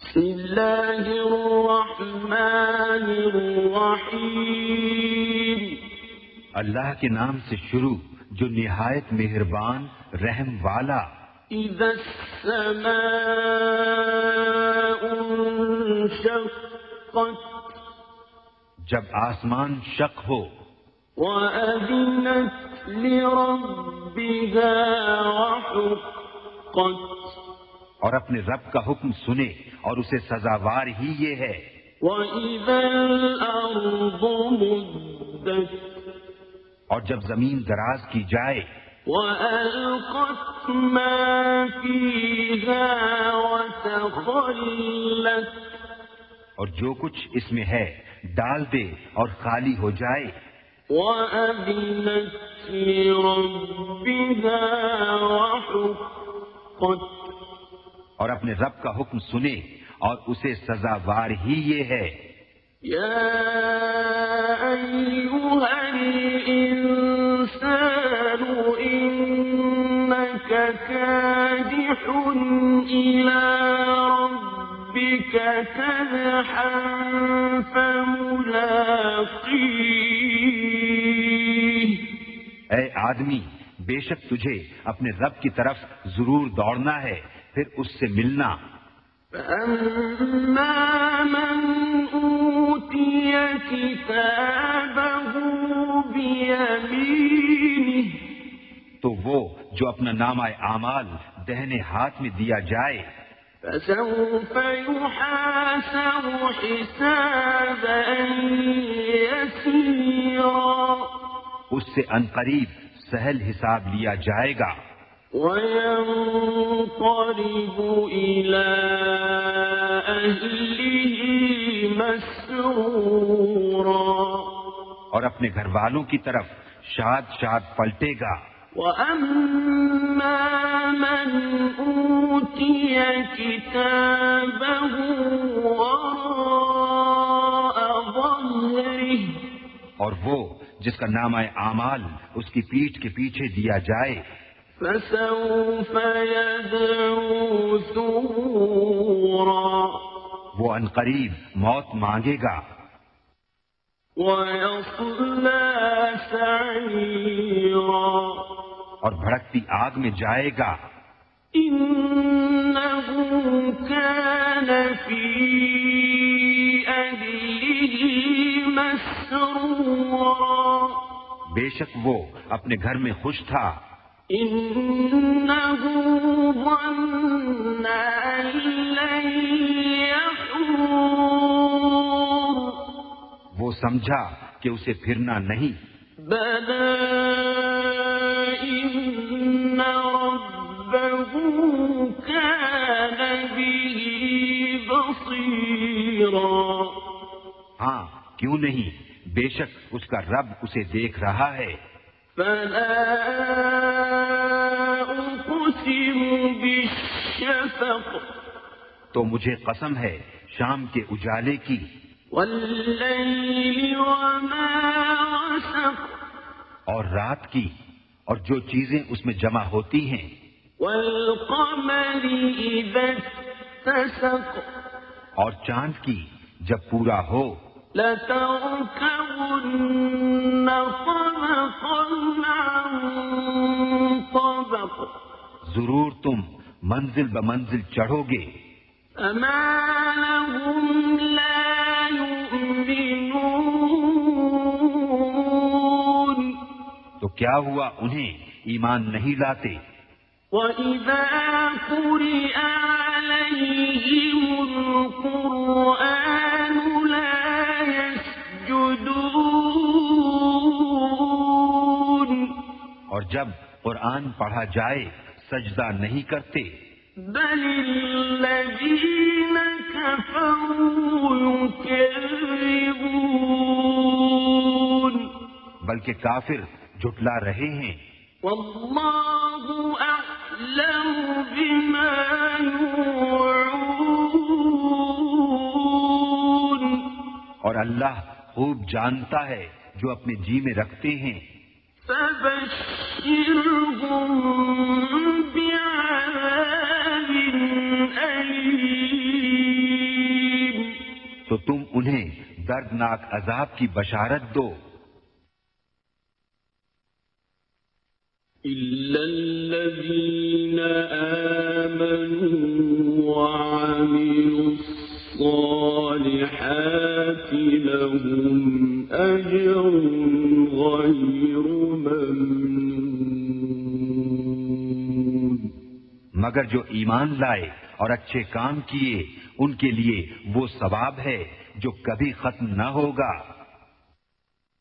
بسم الله الرحمن الرحيم. اللہ کے نام سے شروع جو نہایت مہربان رحم والا۔ إذا السماء انشقت جب آسمان شق ہو۔ وأذنت لربها وحقت۔ اور اپنے رب کا حکم سنے۔ اور اسے سزاوار ہی یہ ہے۔ وإذا الأرض مدت اور جب زمین دراز کی جائے وألقت ما فيها وتخلت اور جو کچھ اس میں ہے ڈال دے اور خالی ہو جائے۔ وأذنت لربها وحقت اور اپنے رب کا حکم سنے اور اسے سزاوار ہی یہ ہے۔ يا أيها الإنسان إنك كادح إلى ربك كدحا فملاقيه اے آدمی بے شک تجھے اپنے رب کی طرف ضرور دوڑنا ہے۔ پھر اس سے ملنا۔ فأما من أوتي كتابه بيمينه تو وہ جو اپنا نامہ اعمال دہنے ہاتھ میں دیا جائے۔ فسوف يحاسب حسابا يسيرا اس سے انقریب سہل حساب لیا جائے گا۔ وينقلب إلى أهله مسرورا اور اپنے گھر والوں کی طرف شاد شاد پلٹے گا۔ وأما من أوتي كتابه وراء ظهره اور وہ جس کا نامہ اعمال اس کی پیٹھ کے پیچھے دیا جائے۔ فسوف يدعو ثبورا وہ انقریب موت مانگے گا۔ ويصلى سعيرا. اور بھڑکتی آگ میں جائے گا۔ إنه كان في أهله مسرورا. بے شک وہ اپنے گھر میں خوش تھا۔ إنه ظن أن لن يحور. وہ سمجھا کہ اسے پھرنا نہیں۔ إن ربه كان به بصيرا. ہاں کیوں نہیں؟ بے شک اس کا رب اسے دیکھ رہا ہے۔ فلا تو مجھے قسم ہے شام کے اجالے کی۔ اور رات کی اور جو چیزیں اس میں جمع ہوتی ہیں۔ اور چاند کی جب پورا ہو۔ لتركبن ضرور تم منزل بمنزل چڑھو گے۔ فما لهم لا يؤمنون۔ تو کیا ہوا انہیں ایمان نہیں لاتے؟ وإذا قرئ عليهم القرآن لا يسجدون۔ اور جب قرآن پڑھا جائے سجدہ نہیں کرتے۔ بل الذين كفروا يكذبون بلکہ کافر جھٹلا رہے ہیں۔ والله بما يوعون اور اللہ خوب جانتا ہے جو اپنے جی میں رکھتے ہیں۔ فبشرهم دردناک عذاب کی بشارت دو۔ إلا الذين آمنوا وعملوا الصالحات لهم أجر غير ممنون۔ مگر جو ایمان لائے اور اچھے کام کیے ان کے لیے وہ ثواب ہے۔ جو کبھی ختم نہ ہوگا۔